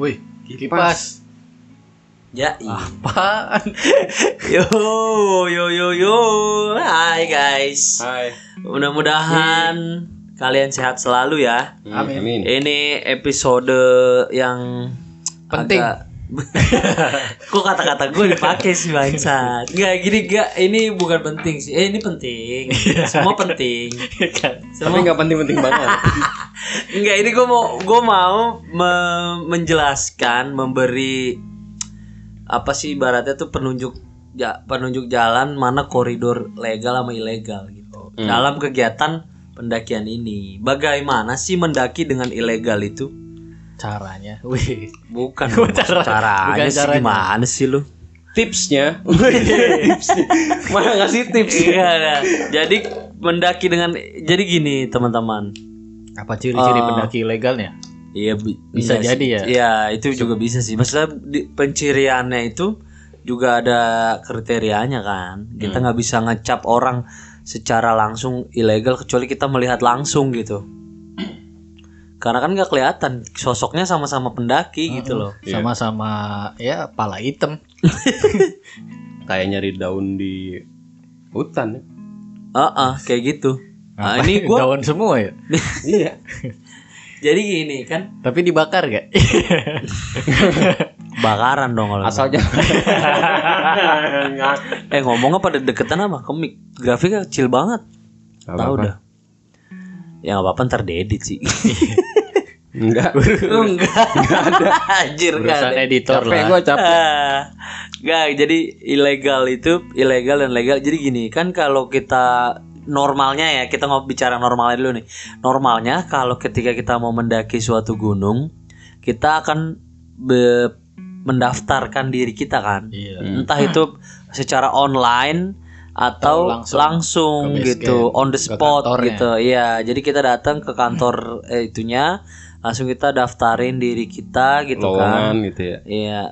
Wih, kipas. Ya, Apaan? yo, yo, yo, yo. Hai guys. Hai. Mudah-mudahan kalian sehat selalu ya. Amin. Amin. Ini episode yang Penting. agak- Kok kata-kata gue dipakai sih bangsat? Enggak gini enggak Ini bukan penting sih. Eh ini penting. Semua penting. Tapi Semua nggak penting-penting banget. Enggak ini gue mau Gue mau me- menjelaskan Memberi Apa sih ibaratnya tuh penunjuk ja, Penunjuk jalan Mana koridor legal sama ilegal gitu. Dalam kegiatan pendakian ini. Bagaimana sih mendaki dengan ilegal itu Caranya. Wih. Bukan cara, cara- caranya bukan sih caranya. gimana sih lu? Tipsnya. Tipsnya. Mana ngasih tips? Iya, nah. Jadi mendaki dengan jadi gini teman-teman. Apa ciri-ciri Oh. pendaki ilegalnya? Iya bi- Bisa iya jadi sih. ya? Iya itu juga bisa sih. Maksudnya di, penciriannya itu juga ada kriterianya kan. Kita nggak bisa ngecap orang secara langsung ilegal kecuali kita melihat langsung gitu. Karena kan nggak kelihatan sosoknya sama-sama pendaki gitu loh. Sama-sama ya pala hitam. Kayak nyari daun di hutan ya. Ah, ah, kayak gitu. Nah, ini gua daun semua ya. Iya. jadi gini kan Tapi dibakar gak? bakaran dong kalau Asal jangan. Eh ngomongnya pada deketan apa? Komik grafiknya kecil banget. Tahu dah. Ya nggak apa-apa ntar diedit sih. Enggak. enggak. Enggak ada. Anjir enggak Urusan ada. editor Capek lah. gue capek. Ah, Enggak, jadi ilegal itu ilegal dan legal. Jadi gini, kan kalau kita normalnya ya, kita ngobrol bicara normalnya dulu nih. Normalnya kalau ketika kita mau mendaki suatu gunung, kita akan be- mendaftarkan diri kita kan. Iya. entah itu secara online atau Atau langsung, langsung gitu camp, on the spot gitu. Iya jadi kita datang ke kantor eh, itunya langsung kita daftarin diri kita gitu kan. Lowongan gitu ya. iya.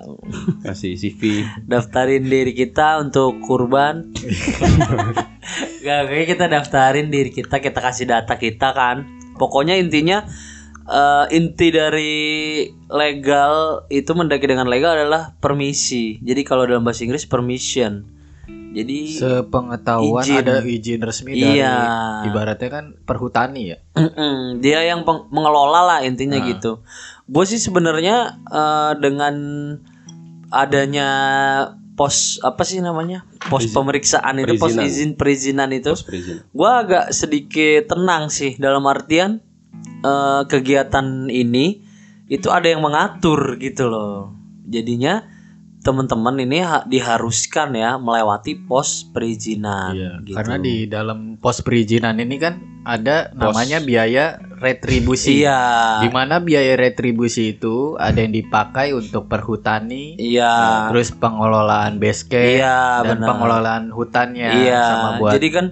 Kasih CV. daftarin diri kita untuk kurban. Gak, kayak kita daftarin diri kita kita kasih data kita kan. Pokoknya intinya eh, inti dari legal itu mendaki dengan legal adalah permisi. Jadi kalau dalam bahasa Inggris permission jadi Sepengetahuan Izin. ada izin resmi dari Iya. ibaratnya kan perhutani ya. Mm-mm, dia yang peng- mengelola lah intinya Nah. gitu. Gue sih sebenarnya eh, dengan adanya pos apa sih namanya pos pemeriksaan itu pos izin perizinan itu, Pos gue agak sedikit tenang sih dalam artian eh, kegiatan ini itu ada yang mengatur gitu loh. Jadinya teman-teman ini ha- diharuskan ya melewati pos perizinan. gitu. Iya, Karena di dalam pos perizinan ini kan ada namanya biaya retribusi. iya Di mana biaya retribusi itu ada yang dipakai untuk perhutani, iya terus pengelolaan base camp Iya, dan benar. pengelolaan hutannya Iya, sama buat jadi kan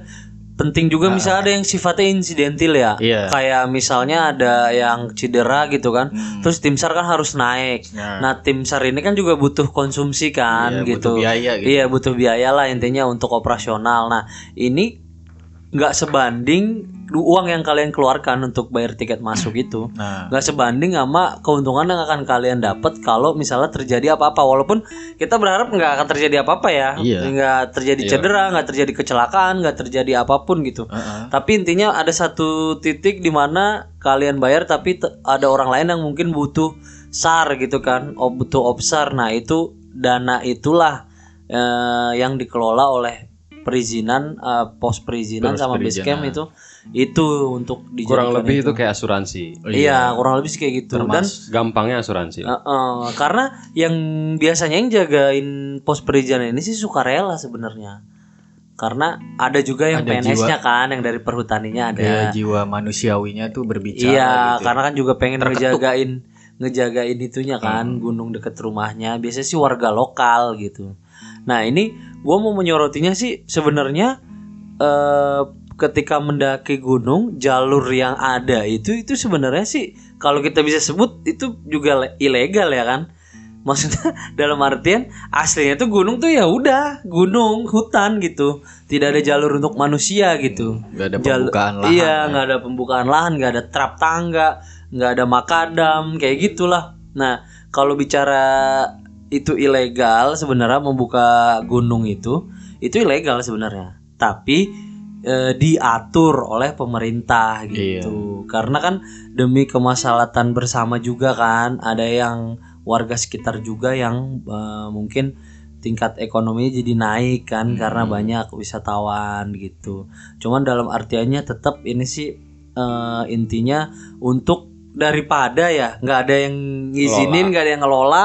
penting juga misalnya ada yang sifatnya insidentil ya. Iya. Kayak misalnya ada yang cedera gitu kan. Hmm. Terus tim SAR kan harus naik. Nah. Nah, tim SAR ini kan juga butuh konsumsi kan Iya, gitu. butuh biaya gitu. Iya, butuh biaya lah intinya untuk operasional. Nah, ini nggak sebanding uang yang kalian keluarkan untuk bayar tiket masuk itu. Nah, nggak sebanding sama keuntungan yang akan kalian dapat kalau misalnya terjadi apa-apa. Walaupun kita berharap nggak akan terjadi apa-apa ya. Iya. nggak terjadi cedera nggak terjadi kecelakaan nggak terjadi apa pun gitu. Heeh. tapi intinya ada satu titik di mana kalian bayar tapi ada orang lain yang mungkin butuh sar gitu kan. Oh, butuh opsar. Nah itu dana itulah eh, yang dikelola oleh perizinan eh, pos perizinan Pos sama base camp itu itu untuk Kurang lebih itu kayak asuransi. Iya, kurang lebih sih kayak gitu. Dan Gampangnya asuransi. uh-uh, karena yang biasanya yang jagain pos perizinan ini sih sukarela sebenarnya. Karena ada juga yang PNS-nya kan, yang dari perhutaninya ada. kayak jiwa manusiawinya tuh berbicara iya, gitu. ya. karena kan juga pengen ngejagain ngejagain itunya Hmm. kan, gunung deket rumahnya. Biasanya sih warga lokal gitu. Nah, ini gua mau menyorotinya sih sebenarnya eh ketika mendaki gunung jalur yang ada itu itu sebenarnya sih kalau kita bisa sebut itu juga le- ilegal ya kan? Maksudnya dalam artian aslinya tuh gunung tuh ya udah gunung hutan gitu. Tidak ada jalur untuk manusia gitu. Nggak ada Jal- pembukaan lahan. iya nggak ada pembukaan lahan nggak ada trap tangga nggak ada makadam kayak gitulah. Nah, kalau bicara itu ilegal sebenarnya membuka gunung itu itu ilegal sebenarnya. Tapi eh, diatur oleh pemerintah gitu. Karena kan demi kemaslahatan bersama juga kan ada yang warga sekitar juga yang eh, mungkin tingkat ekonominya jadi naik kan karena banyak wisatawan gitu. Cuman dalam artiannya tetap ini sih eh, intinya untuk daripada ya nggak ada yang ngizinin nggak ada yang ngelola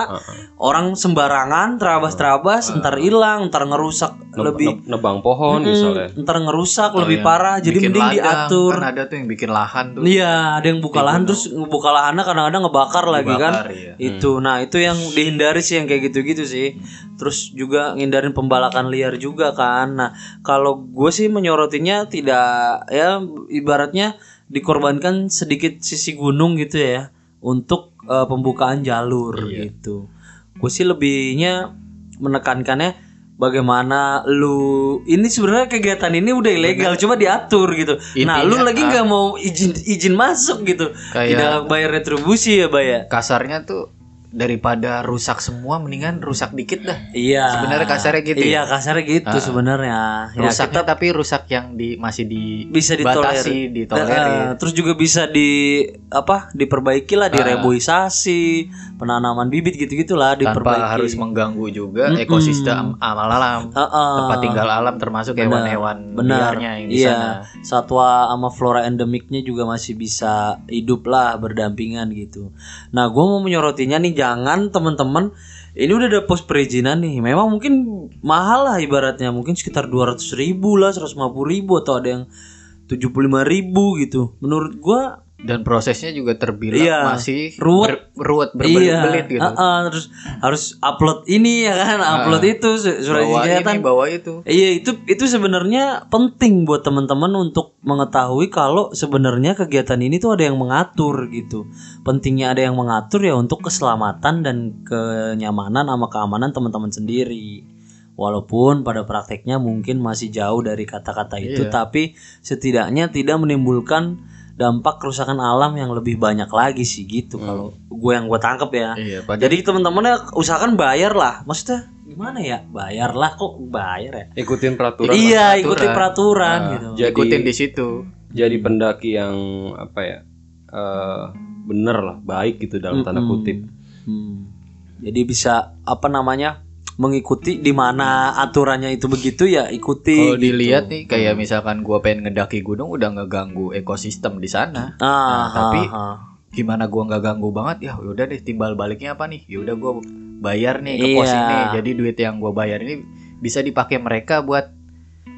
orang sembarangan terabas-terabas ntar hilang ntar ngerusak Neb- lebih neb- nebang pohon Mm, misalnya. ntar ngerusak Oh, lebih yang parah jadi bikin mending ladang, diatur Kan ada tuh yang bikin lahan tuh. Iya, ada yang buka lahan terus ngebuka lahannya kadang-kadang ngebakar lagi kan. Dibakar, iya. Itu, nah itu yang dihindari sih yang kayak gitu-gitu sih. Terus juga ngindarin pembalakan liar juga kan. Nah kalau gue sih menyorotinya tidak ya ibaratnya dikorbankan sedikit sisi gunung gitu ya untuk eh, pembukaan jalur gitu. Gue sih lebihnya menekankannya bagaimana lu ini sebenarnya kegiatan ini udah ilegal cuma diatur gitu. nah, lu Intinya, lagi nggak mau izin izin masuk gitu. Kayak- Tidak bayar retribusi ya, Bay ya? Kasarnya tuh daripada rusak semua mendingan rusak dikit dah. Iya. Sebenarnya kasarnya gitu Iya, ya? kasarnya gitu sebenarnya. Ya, Rusaknya kita tapi rusak yang di masih di bisa batasi, ditolerir. Eh, terus juga bisa di apa? Diperbaiki lah, direboisasi, penanaman bibit gitu-gitulah tanpa diperbaiki. harus mengganggu juga ekosistem amal alam. Heeh. Tempat tinggal alam termasuk hewan-hewan liarnya yang di Iya. sana. Satwa sama flora endemiknya juga masih bisa hidup lah berdampingan gitu. Nah, gue mau menyorotinya nih jangan teman-teman ini udah ada pos perizinan nih. Memang mungkin mahal lah ibaratnya, mungkin sekitar 200 ribu lah, 150 ribu atau ada yang 75 ribu gitu. Menurut gua Dan prosesnya juga terbilang Iya. masih Ruwet. ber- ruwet iya, berbelit-belit gitu. Heeh, terus harus upload ini ya kan, upload itu su- surat Bawa izin ini, kesehatan. bawa itu. Iya itu itu sebenarnya penting buat teman-teman untuk mengetahui kalau sebenarnya kegiatan ini tuh ada yang mengatur gitu. Pentingnya ada yang mengatur ya untuk keselamatan dan kenyamanan sama keamanan teman-teman sendiri. Walaupun pada prakteknya mungkin masih jauh dari kata-kata itu, Iya. tapi setidaknya tidak menimbulkan dampak kerusakan alam yang lebih banyak lagi sih gitu. Kalau gue yang gue tangkep ya. Iya, padahal Jadi teman-teman ya usahakan bayar lah. Maksudnya gimana ya? Bayar lah kok bayar ya? Ikutin peraturan. iya, peraturan. ikuti peraturan Nah, gitu. Jadi- ikutin di situ. Jadi pendaki yang apa ya? eh bener lah, baik gitu dalam tanda kutip. Hmm. Jadi bisa apa namanya? Mengikuti di mana aturannya itu begitu ya ikuti. Kalau gitu. dilihat nih kayak misalkan gua pengen ngedaki gunung udah ngeganggu ekosistem di sana. Ah, Nah, tapi- ah, ah. Gimana gua nggak ganggu banget ya udah deh timbal baliknya apa nih? Ya udah gua bayar nih ke pos Iya. ini. Jadi duit yang gua bayar ini bisa dipakai mereka buat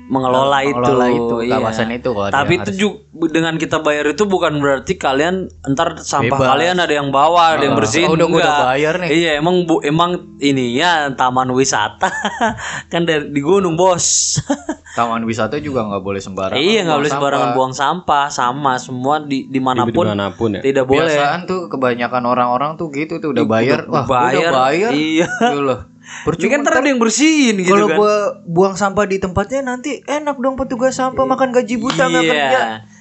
mengelola, mengelola itu, itu, iya. kawasan itu kalau Tapi itu harus- juga dengan kita bayar itu bukan berarti kalian entar sampah Bebas. kalian ada yang bawa, ada yang Ah, bersihin. oh, udah gua udah bayar nih. Iya, emang bu, emang ini ya taman wisata kan dari di gunung, Bos. taman wisata juga nggak boleh sembarangan. iya, nggak boleh sembarangan sampah. buang sampah, sama semua di di mana pun Di mana pun ya. tidak boleh. Biasaan tuh kebanyakan orang-orang tuh gitu tuh udah bayar. Udah Wah, gua udah bayar. Iya. Gitu loh. Ini kan ntar ada yang bersihin gitu Kalau kan. gua buang sampah di tempatnya nanti enak dong petugas sampah makan gaji buta nggak kerja. Iya.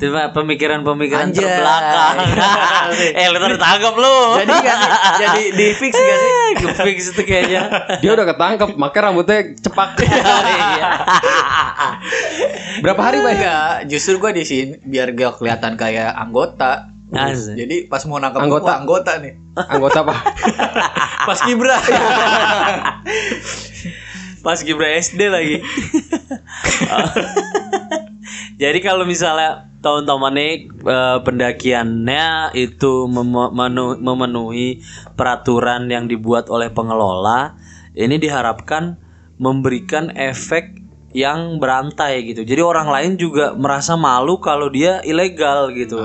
Cuma pemikiran-pemikiran terbelakang. eh, lu ntar ditangkap lu. Jadi gak sih? Jadi di fix gak sih? Fix itu kayaknya. Dia udah ketangkep, makanya rambutnya cepak. Iya. Berapa hari? Enggak, justru gua di sini biar gak kelihatan kayak anggota. Asik. Jadi pas mau nangkap Anggota. anggota anggota nih. Anggota apa? Pas Kibra. Pas Gibra SD lagi. Jadi kalau misalnya tahun-tahun ini eh, pendakiannya itu mem- menu- memenuhi peraturan yang dibuat oleh pengelola, ini diharapkan memberikan efek yang berantai gitu. Jadi orang lain juga merasa malu kalau dia ilegal gitu.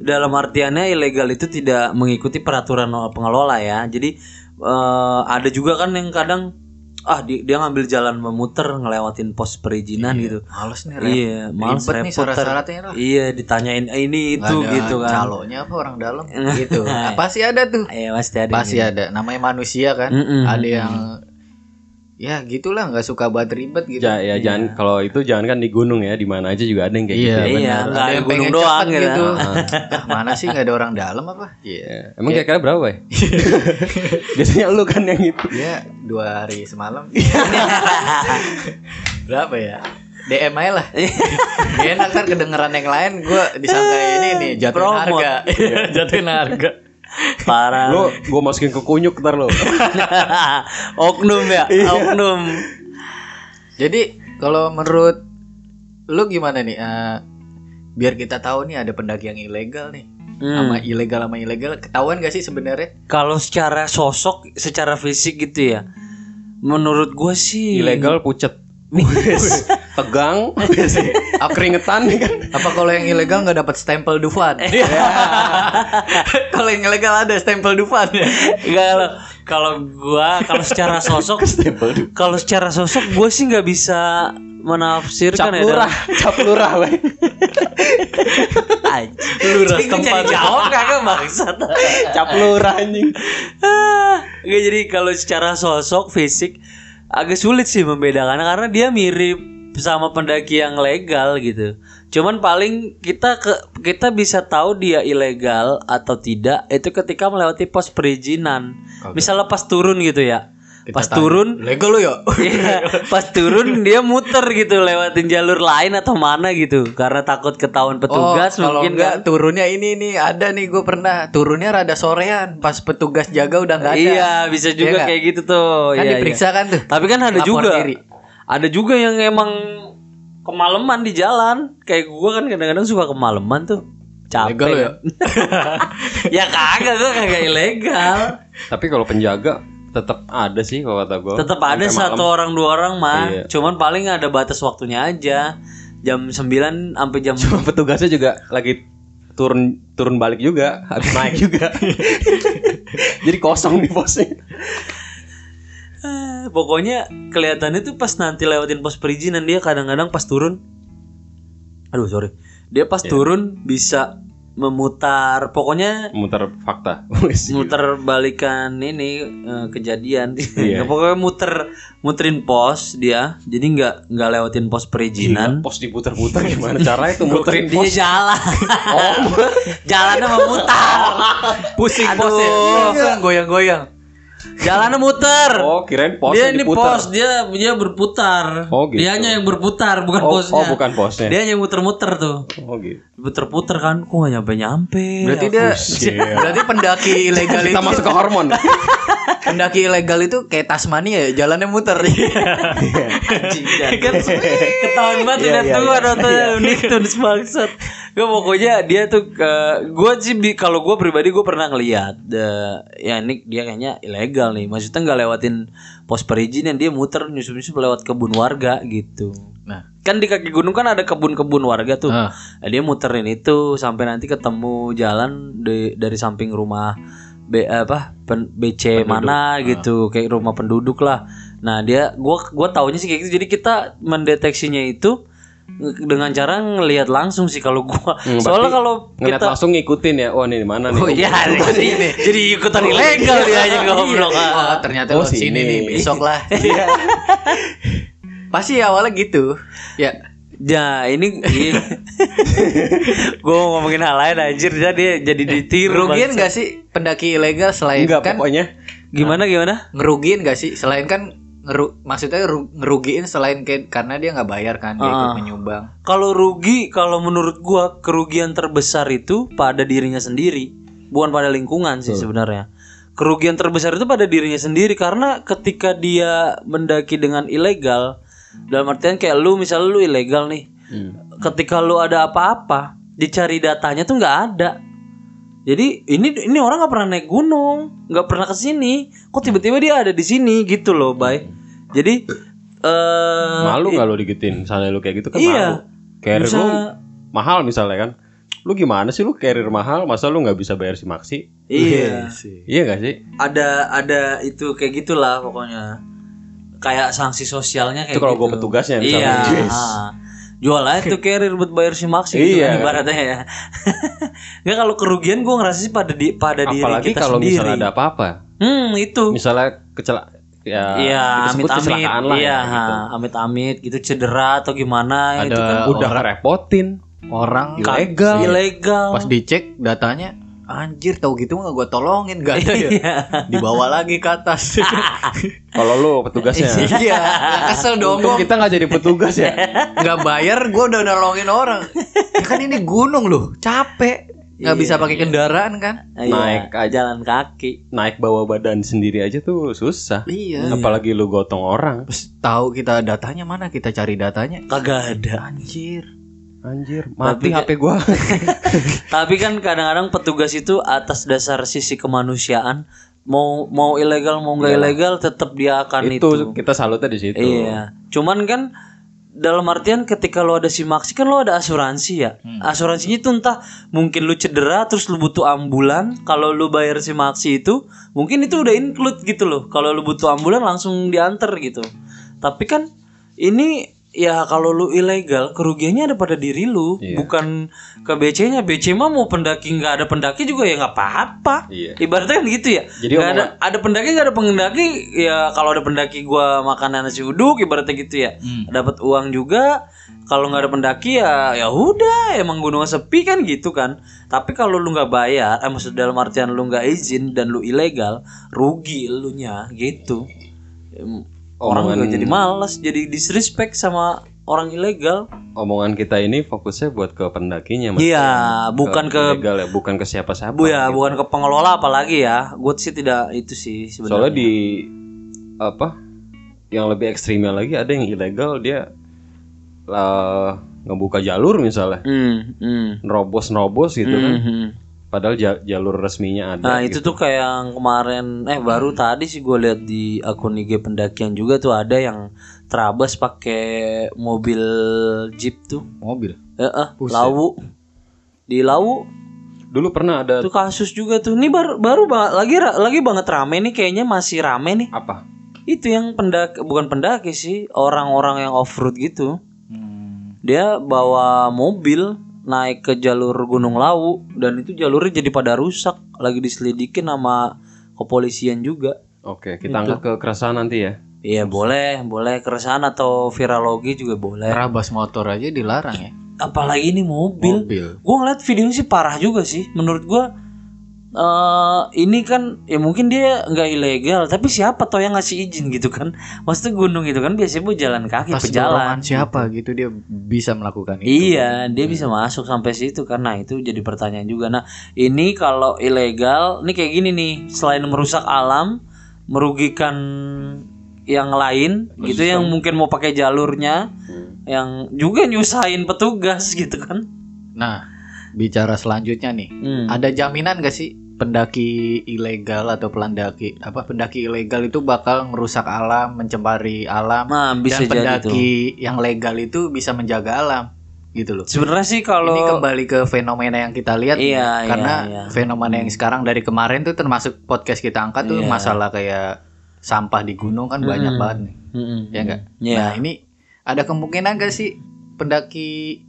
Dalam artiannya ilegal itu tidak mengikuti peraturan pengelola ya. Jadi eh, ada juga kan yang kadang ah dia, dia ngambil jalan memutar ngelewatin pos perizinan gitu. Males nih, Rep. Iya, males nih repot. ntar. syarat-syaratnya lah. Iya, ditanyain eh, ini itu ada gitu kan. Calonnya apa orang dalam gitu. Nah, pasti ada tuh. Iya, pasti ada. Pasti gitu. ada. Namanya manusia kan. Mm-mm. Ada yang ya gitulah nggak suka banget ribet gitu. Ja- ya jangan kalau itu jangan kan di gunung ya, di mana aja juga ada yang kayak Iya, gitu. Iya, benar. nggak Ada yang gunung pengen doang cepet gitu. gitu. Ah. Ah, mana sih nggak ada orang dalam apa? Iya. Ya, Emang kira-kira berapa, ya? Biasanya lu kan yang itu. Ya dua hari semalam. Berapa ya? DM aja lah. Dia enak ntar kedengeran yang lain gue disangka ini nih jatuhin Promote. harga. Iya, jatuhin harga. Parah. Lu gua masukin ke kunyuk ntar lu. oknum ya, oknum. Jadi kalau menurut lu gimana nih? Eh, biar kita tahu nih ada pendaki yang ilegal nih. Hmm. Sama ilegal sama ilegal ketahuan gak sih sebenarnya? Kalau secara sosok, secara fisik gitu ya. Menurut gue sih Ilegal pucet. Tegang, keringetan kan. Apa kalau yang ilegal nggak dapat stempel Dufan? kalau yang ilegal ada stempel Dufan ya. Enggak kalau kalau gua kalau secara sosok kalau secara sosok gue sih nggak bisa menafsirkan Cap ya. lurah, cap lurah, weh. Lurah tempat jawab kagak bangsat. Cap lurah anjing. Ah, Nggak, jadi kalau secara sosok fisik agak sulit sih membedakan karena dia mirip sama pendaki yang legal gitu. Cuman paling kita ke kita bisa tahu dia ilegal atau tidak itu ketika melewati pos perizinan. Misalnya pas turun gitu ya. Pas turun Legal lu ya? Iya, pas turun dia muter gitu lewatin jalur lain atau mana gitu karena takut ketahuan petugas oh, mungkin enggak kan. turunnya ini nih ada nih gue pernah turunnya rada sorean pas petugas jaga udah nggak ada Iya, bisa juga nggak? kayak gitu tuh. kan Iya, diperiksa iya. kan tuh Tapi kan ada Lapor juga diri. ada juga yang emang kemalaman di jalan. Kayak gua kan kadang-kadang suka kemalaman tuh. Capek. Legal lu ya? ya kagak gua kagak ilegal. Tapi kalau penjaga tetap ada sih kalau kata gua. Tetap ada satu malam. orang dua orang mah. Iya. Cuman paling ada batas waktunya aja. Jam 9 sampai jam petugasnya juga lagi turun turun balik juga, habis naik juga. Jadi kosong nih posnya. Eh, pokoknya kelihatannya tuh pas nanti lewatin pos perizinan dia kadang-kadang pas turun aduh sorry dia pas Iya. turun bisa memutar pokoknya Muter fakta. muter balikan ini eh, kejadian. Iya. pokoknya muter muterin pos dia. Jadi nggak nggak lewatin pos perizinan. Pos diputer-puter gimana? Caranya tuh muterin dia pos. jalan. Jalannya memutar. Pusing Aduh. posnya goyang-goyang jalannya muter Oh, kirain pos dia yang ini pos dia dia berputar Oh, gitu. dianya yang berputar bukan Oh, posnya oh, bukan posnya. dia yang muter-muter tuh Oh gitu. puter-puter kan kok gak nyampe-nyampe berarti dia Buset. berarti pendaki ilegal Kita itu masuk ke hormon. pendaki ilegal itu kayak Tasmania ya jalannya muter kan ketahuan banget Iya, udah iya, tua iya. nonton Nicktoons bangsat gue pokoknya dia tuh ke gue sih kalau gue pribadi gue pernah ngeliat eh, ya Nick dia kayaknya ilegal nih. Maksudnya nggak lewatin pos perizinan dia muter nyusup nyusup lewat kebun warga gitu. Nah kan di kaki gunung kan ada kebun-kebun warga tuh. Nah, dia muterin itu sampai nanti ketemu jalan di- dari samping rumah B, apa pen- BC mana gitu kayak rumah penduduk lah. Nah dia gua gua taunya sih kayak gitu. Jadi kita mendeteksinya itu dengan cara ngelihat langsung sih kalau gua Hmm, soalnya kalau Ngeliat kita langsung ngikutin ya. Oh, ini di mana nih? Oh, iya. jadi, jadi ikutan ilegal dia aja goblok oh ah. ternyata Oh, sini sini. nih besok lah pasti awalnya gitu ya Ya ini gue ngomongin hal lain anjir dia dia jadi ditiru bangsa. gak sih pendaki ilegal selain Enggak, kan pokoknya Gimana gimana? ngerugiin gak sih selain kan ngeru maksudnya ru- ngerugiin selain kayak karena dia nggak bayar kan dia ikut Ah. menyumbang Kalau rugi, kalau menurut gua kerugian terbesar itu pada dirinya sendiri, bukan pada lingkungan sih sebenarnya. Kerugian terbesar itu pada dirinya sendiri karena ketika dia mendaki dengan ilegal, dalam artian kayak lu misalnya lu ilegal nih, ketika lu ada apa-apa, dicari datanya tuh nggak ada. Jadi ini ini orang nggak pernah naik gunung, nggak pernah ke sini, kok tiba-tiba dia ada di sini gitu loh, bay. Jadi eh malu nggak lo digituin misalnya lu kayak gitu kan Iya. malu. Carrier Bisa- lu mahal misalnya kan. Lu gimana sih lu carrier mahal masa lu nggak bisa bayar si maksi? Iya. Iya gak sih? ada ada itu kayak gitulah pokoknya kayak sanksi sosialnya kayak Itu kalau gitu. gua petugasnya iya misalnya. Yes. ah. jual aja tuh carrier buat bayar si maksi gitu Iya. kan ibaratnya ya nggak kalau kerugian gue ngerasa sih pada di pada diri Apalagi kita kalau sendiri misalnya ada apa-apa. hmm itu Misalnya kecela ya Iya, amit-amit. kecelakaan lah Iya, ya, gitu. amit-amit gitu cedera atau gimana Ada itu kan. udah ngerepotin orang ilegal. ilegal. pas dicek datanya anjir tahu gitu nggak gue tolongin gak ada ya. Iya. dibawa lagi ke atas. Kalau lu petugasnya? Iya nggak kesel dong. Untung kita nggak jadi petugas ya? Nggak bayar gue udah nolongin orang. Ya kan ini gunung loh capek nggak bisa pakai kendaraan kan? Iya, Naik aja. jalan kaki. naik bawa badan sendiri aja tuh susah. Iya. Apalagi lu gotong orang. Terus tahu kita datanya mana? Kita cari datanya? Kagak ada. anjir. Anjir mati Tapi- HP gua. Tapi kan kadang-kadang petugas itu atas dasar sisi kemanusiaan mau mau ilegal mau nggak ilegal tetap dia akan itu, itu. kita salutnya di situ. Iya. Cuman kan dalam artian ketika lo ada simaksi kan lo ada asuransi ya. Asuransinya itu entah mungkin lu cedera terus lu butuh ambulan. Kalau lu bayar simaksi itu mungkin itu udah include gitu loh. Kalau lu butuh ambulan langsung diantar gitu. Tapi kan ini ya kalau lu ilegal kerugiannya ada pada diri lu, Iya. bukan ke BC-nya. BC mah mau pendaki nggak ada pendaki juga ya nggak apa-apa. Iya. Ibaratnya kan gitu ya. Jadi Nggak ada ada pendaki nggak ada pendaki ya kalau ada pendaki gua makanan nasi uduk ibaratnya gitu ya. Dapat uang juga. Kalau nggak ada pendaki ya ya udah emang gunung sepi kan gitu kan. Tapi kalau lu nggak bayar, eh maksud dalam artian lu nggak izin dan lu ilegal, rugi lu nya gitu. Orang Omongan- juga jadi malas, jadi disrespect sama orang ilegal. omongan kita ini fokusnya buat ke pendakinya. Iya, bukan ke ilegal ya bukan ke siapa-siapa Bu ya, bukan ke pengelola apalagi ya. Gue sih tidak itu sih sebenarnya. soalnya di apa yang lebih ekstrimnya lagi ada yang ilegal dia lah ngebuka jalur misalnya Hmm, hmm. nerobos nerobos gitu kan Hmm, hmm. Padahal ja- jalur resminya ada Nah itu tuh kayak yang kemarin eh baru tadi sih gue lihat di akun IG pendakian juga tuh ada yang terabas pakai mobil jeep tuh, mobil? Eh, eh, lawu di lawu dulu pernah ada tuh kasus juga tuh. Ini baru baru ba- lagi lagi banget rame nih kayaknya masih rame nih. apa? Itu yang pendaki bukan pendaki sih orang-orang yang off road gitu. Hmm. Dia bawa mobil naik ke jalur Gunung Lawu dan itu jalurnya jadi pada rusak lagi diselidikin sama kepolisian juga. oke kita angkat ke keresahan nanti ya Iya boleh, boleh keresahan atau viralogi juga boleh. Terabas motor aja dilarang ya Apalagi ini mobil. mobil Gue ngeliat videonya sih parah juga sih. Menurut gue eh ini kan ya mungkin dia nggak ilegal, tapi siapa tau yang ngasih izin gitu kan? Maksudnya gunung itu kan biasanya bu jalan kaki, pas pejalan. siapa gitu dia bisa melakukan itu Iya, dia bisa masuk sampai situ karena itu jadi pertanyaan juga. Nah, ini kalau ilegal, ini kayak gini nih, selain merusak alam, merugikan yang lain, gitu yang mungkin mau pakai jalurnya, yang juga nyusahin petugas gitu kan. nah bicara selanjutnya nih Hmm. ada jaminan gak sih pendaki ilegal atau pendaki apa pendaki ilegal itu bakal merusak alam mencemari alam Nah, bisa dan pendaki yang legal itu bisa menjaga alam gitu loh Sebenarnya sih ini kalau kembali ke fenomena yang kita lihat nih. Iya, karena iya, iya. fenomena yang sekarang dari kemarin tuh termasuk podcast kita angkat tuh Iya. masalah kayak sampah di gunung kan banyak banget nih Mm-mm. ya enggak Iya. nah ini ada kemungkinan gak sih pendaki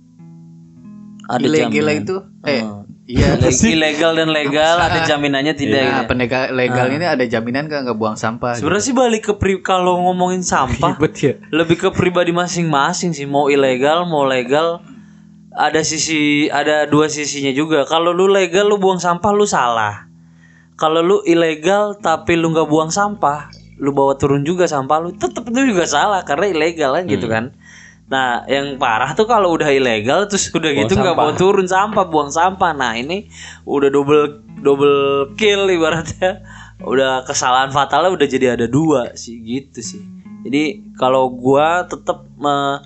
ada ilegal jaminan. itu eh Hmm. iya Ile- ilegal dan legal ada jaminannya tidak Nah, gitu. pendekar legal ini ada jaminan gak nggak buang sampah? Sebenarnya sih balik ke pri- kalau ngomongin sampah Ribet ya. lebih ke pribadi masing-masing sih mau ilegal mau legal ada sisi ada dua sisinya juga kalau lu legal lu buang sampah lu salah kalau lu ilegal tapi lu nggak buang sampah lu bawa turun juga sampah lu tetep itu juga salah karena ilegal kan gitu kan nah yang parah tuh kalau udah ilegal terus udah gitu nggak bawa turun sampah buang sampah. Nah ini udah double double kill ibaratnya. Udah kesalahan fatalnya udah jadi ada dua sih gitu sih. Jadi kalau gua tetap me-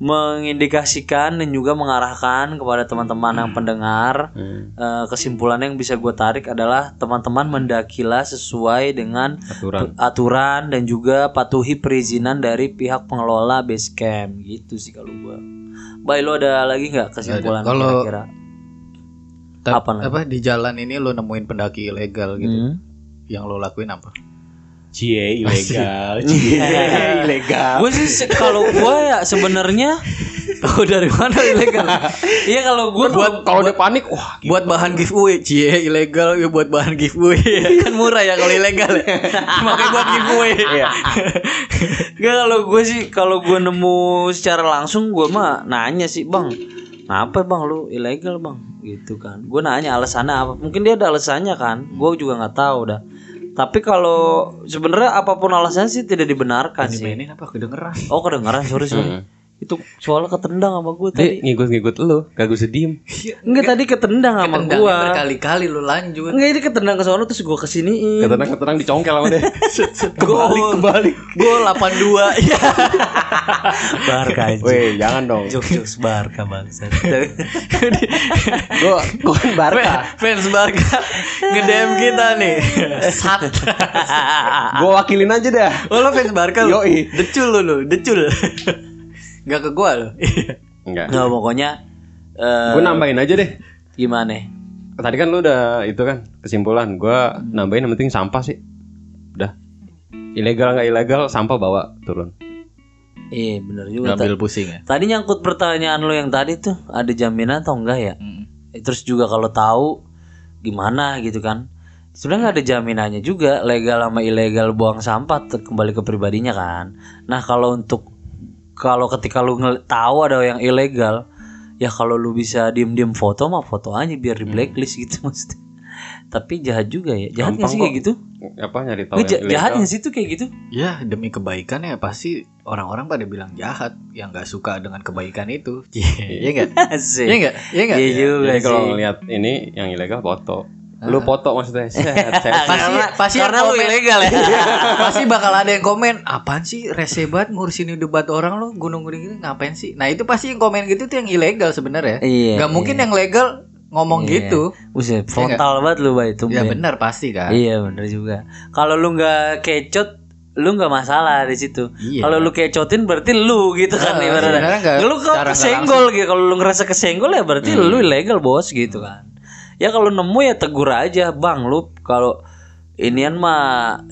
mengindikasikan dan juga mengarahkan kepada teman-teman yang pendengar Hmm. eh, kesimpulan yang bisa gue tarik adalah teman-teman mendakilah sesuai dengan aturan aturan dan juga patuhi perizinan dari pihak pengelola base camp gitu sih kalau gua. Baik lo ada lagi nggak kesimpulan Kalau- kira-kira? Apa apa, di jalan ini lo nemuin pendaki ilegal gitu. Hmm. Yang lo lakuin apa? Cie ilegal, cie ilegal. Gue sih kalau gue ya sebenarnya Oh dari mana ilegal? Iya kalau gue Buat kalau udah panik, wah buat bahan giveaway, cie ilegal ya buat bahan giveaway kan murah ya kalau ilegal ya. Makanya buat giveaway. Iya. Gak kalau gue sih kalau gue nemu secara langsung gue mah nanya sih bang, kenapa bang lu ilegal bang gitu kan? Gue nanya alasannya apa? Mungkin dia ada alasannya kan? Gue juga nggak tahu dah. Tapi kalau sebenarnya apa pun alasannya sih tidak dibenarkan sih. Dimainin apa kedengeran? Oh kedengaran sorry sorry. Itu soalnya ketendang sama gue tadi. ngikut-ngikut lu, kagak usah diem. Enggak tadi ketendang sama gue. berkali-kali lu lanjut. Enggak ini ketendang ke sono terus gue kesiniin. Ketenang-ketenang dicongkel sama dia. Kebalik, kebalik. Gol 82. Iya. Barca aja. Weh, jangan dong. Jokes-jokes Barca bangsa. Gua gua kan Barca. Fans Barca nge-DM kita nih. Sat. Gua wakilin aja dah. Oh lo fans Barca lu? Yoi. Decul lu lu, decul. Gak ke gua lu. Enggak. Nggak pokoknya eh Gua nambahin aja deh. gimana? Tadi kan lu udah itu kan kesimpulan. Gua nambahin yang penting sampah sih. Udah. Ilegal nggak ilegal, sampah bawa turun. Iya bener juga. Ngambil pusing ya. Tadi nyangkut pertanyaan lo yang tadi tuh ada jaminan atau enggak ya? Mm. Eh, Terus juga kalau tahu gimana gitu kan? Sebenarnya nggak ada jaminannya juga legal sama ilegal buang sampah kembali ke pribadinya kan. Nah kalau untuk kalau ketika lu tahu ada yang ilegal, ya kalau lu bisa diem-diem foto mah foto aja biar di blacklist gitu maksudnya. Tapi jahat juga ya, jahat nggak sih kayak gitu? Apa nyari tahu Nggak, jahat nggak sih tuh kayak gitu? Ya demi kebaikan ya pasti orang-orang pada bilang jahat yang nggak suka dengan kebaikan itu. Iya enggak? Asik. Iya enggak? Iya enggak? Iya juga Jadi kalau ngeliat ini yang ilegal foto. Lu foto maksudnya. Set, set. Pasti Karena- pasti karena lu ilegal ya. pasti bakal ada yang komen apaan sih rese banget ngurusin debat orang lo gunung-gunung gini ngapain sih nah itu pasti yang komen gitu tuh yang ilegal sebenarnya Iya, nggak mungkin yang legal ngomong Iya. gitu Buset, frontal banget lu Bay itu. ya Ben. benar pasti kan Iya bener juga. Kalau lu nggak kecot, lu nggak masalah di situ. Iya. Kalau lu kecotin berarti lu gitu kan ibaratnya. Lu kok kesenggol gitu. Kalau lu ngerasa kesenggol ya berarti Hmm. lu ilegal bos gitu kan. Ya kalau nemu ya tegur aja bang lu kalau inian mah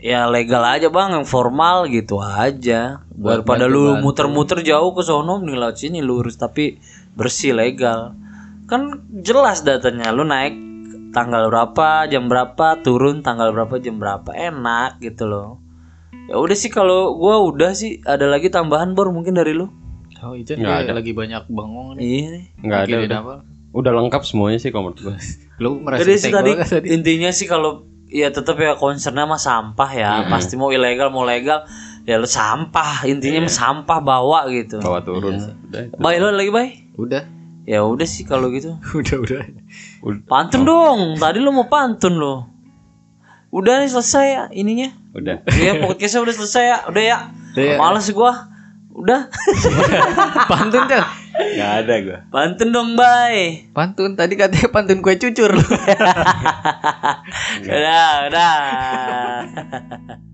ya legal aja bang yang formal gitu aja. Buat Daripada lu muter-muter jauh ke sono nih lewat sini lurus tapi bersih legal. Kan jelas datanya lu naik tanggal berapa, jam berapa, turun tanggal berapa, jam berapa. Enak gitu loh. Ya udah sih kalau gua udah sih ada lagi tambahan baru mungkin dari lu. oh itu Nggak ada. lagi banyak bengong nih Iya nih. Enggak ada. Apa? Udah lengkap semuanya sih kalau menurut gua. lu merasa Jadi sih tadi tadi intinya sih kalau ya tetap ya concernnya mah sampah ya. Pasti mau ilegal mau legal ya lu sampah intinya mah sampah bawa gitu. Bawa turun. Iya Udah. Bye lo lagi bye. udah Ya udah sih kalau gitu. udah udah Pantun dong. Tadi lu mau pantun lo. Udah nih selesai ya ininya. Udah. Iya podcastnya udah selesai ya. Udah ya. Udah ya. Males gua. Udah. pantun kan Enggak ada gua. Pantun dong, bye. pantun tadi katanya pantun kue cucur Udah, udah.